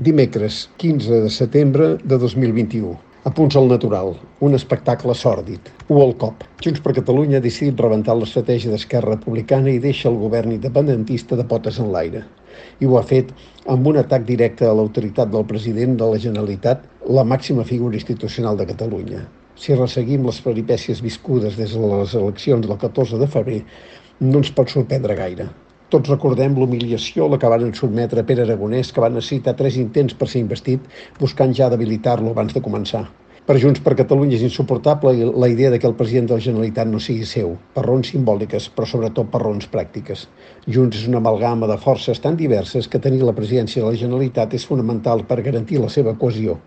Dimecres, 15 de setembre de 2021. A punts al natural, un espectacle sòrdid. U al cop. Junts per Catalunya ha decidit rebentar l'estratègia d'Esquerra Republicana i deixa el govern independentista de potes en l'aire. I ho ha fet amb un atac directe a l'autoritat del president de la Generalitat, la màxima figura institucional de Catalunya. Si resseguim les peripècies viscudes des de les eleccions del 14 de febrer, no ens pot sorprendre gaire. Tots recordem l'humiliació a la que van sotmetre Pere Aragonès, que va necessitar tres intents per ser investit, buscant ja debilitar-lo abans de començar. Per Junts per Catalunya és insuportable la idea de que el president de la Generalitat no sigui seu, per raons simbòliques, però sobretot per raons pràctiques. Junts és una amalgama de forces tan diverses que tenir la presidència de la Generalitat és fonamental per garantir la seva cohesió.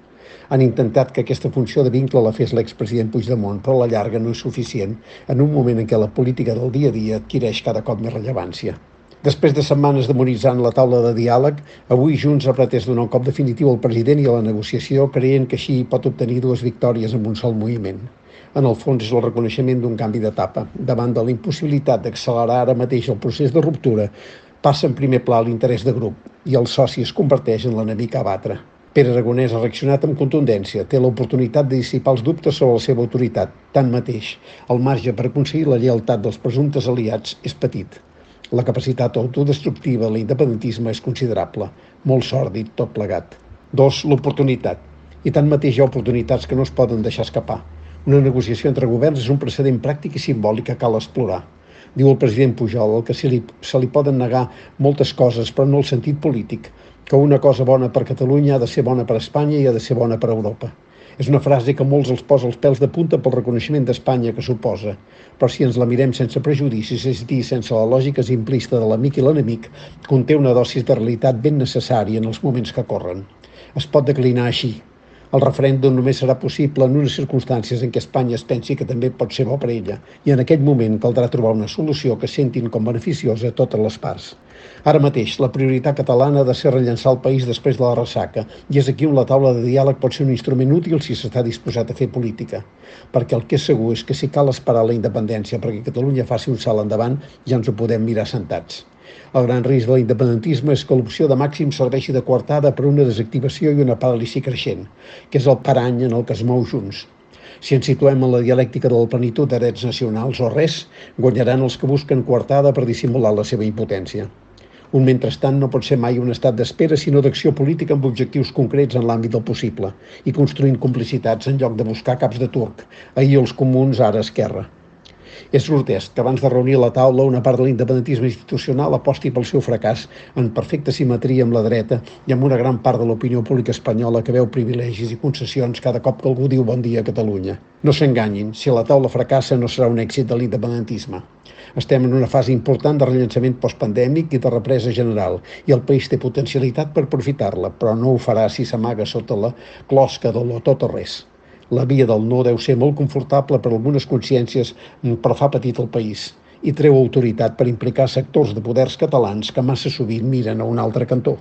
Han intentat que aquesta funció de vincle la fes l'expresident Puigdemont, però a la llarga no és suficient en un moment en què la política del dia a dia adquireix cada cop més rellevància. Després de setmanes demonitzant la taula de diàleg, avui Junts ha pretès donar un cop definitiu al president i a la negociació, creient que així pot obtenir dues victòries amb un sol moviment. En el fons és el reconeixement d'un canvi d'etapa. Davant de la impossibilitat d'accelerar ara mateix el procés de ruptura, passa en primer pla l'interès de grup i el soci es converteix en l'enemic a batre. Pere Aragonès ha reaccionat amb contundència. Té l'oportunitat de dissipar els dubtes sobre la seva autoritat. Tanmateix, el marge per aconseguir la lleialtat dels presumptes aliats és petit. La capacitat autodestructiva de l'independentisme és considerable, molt sòrdid tot plegat. Dos, l'oportunitat. I tanmateix hi ha oportunitats que no es poden deixar escapar. Una negociació entre governs és un precedent pràctic i simbòlic que cal explorar. Diu el president Pujol que se li, se li poden negar moltes coses, però no el sentit polític, que una cosa bona per Catalunya ha de ser bona per Espanya i ha de ser bona per Europa. És una frase que molts els posa els pèls de punta pel reconeixement d'Espanya que suposa, però si ens la mirem sense prejudicis, és dir, sense la lògica simplista de l'amic i l'enemic, conté una dosis de realitat ben necessària en els moments que corren. Es pot declinar així, el referèndum només serà possible en unes circumstàncies en què Espanya es pensi que també pot ser bo per ella, i en aquest moment caldrà trobar una solució que sentin com beneficiosa a totes les parts. Ara mateix, la prioritat catalana ha de ser rellençar el país després de la ressaca, i és aquí on la taula de diàleg pot ser un instrument útil si s'està disposat a fer política. Perquè el que és segur és que si cal esperar la independència perquè Catalunya faci un salt endavant, ja ens ho podem mirar sentats. El gran risc de l'independentisme és que l'opció de màxim serveixi de coartada per una desactivació i una paràlisi creixent, que és el parany en el que es mou Junts. Si ens situem en la dialèctica de la plenitud de drets nacionals o res, guanyaran els que busquen coartada per dissimular la seva impotència. Un mentrestant no pot ser mai un estat d'espera, sinó d'acció política amb objectius concrets en l'àmbit del possible i construint complicitats en lloc de buscar caps de turc. Ahir els comuns, ara esquerra. És grotesc que abans de reunir la taula una part de l'independentisme institucional aposti pel seu fracàs en perfecta simetria amb la dreta i amb una gran part de l'opinió pública espanyola que veu privilegis i concessions cada cop que algú diu bon dia a Catalunya. No s'enganyin, si la taula fracassa no serà un èxit de l'independentisme. Estem en una fase important de rellançament postpandèmic i de represa general i el país té potencialitat per aprofitar-la, però no ho farà si s'amaga sota la closca de lo tot o res. La via del no deu ser molt confortable per algunes consciències, però fa petit el país i treu autoritat per implicar sectors de poders catalans que massa sovint miren a un altre cantó.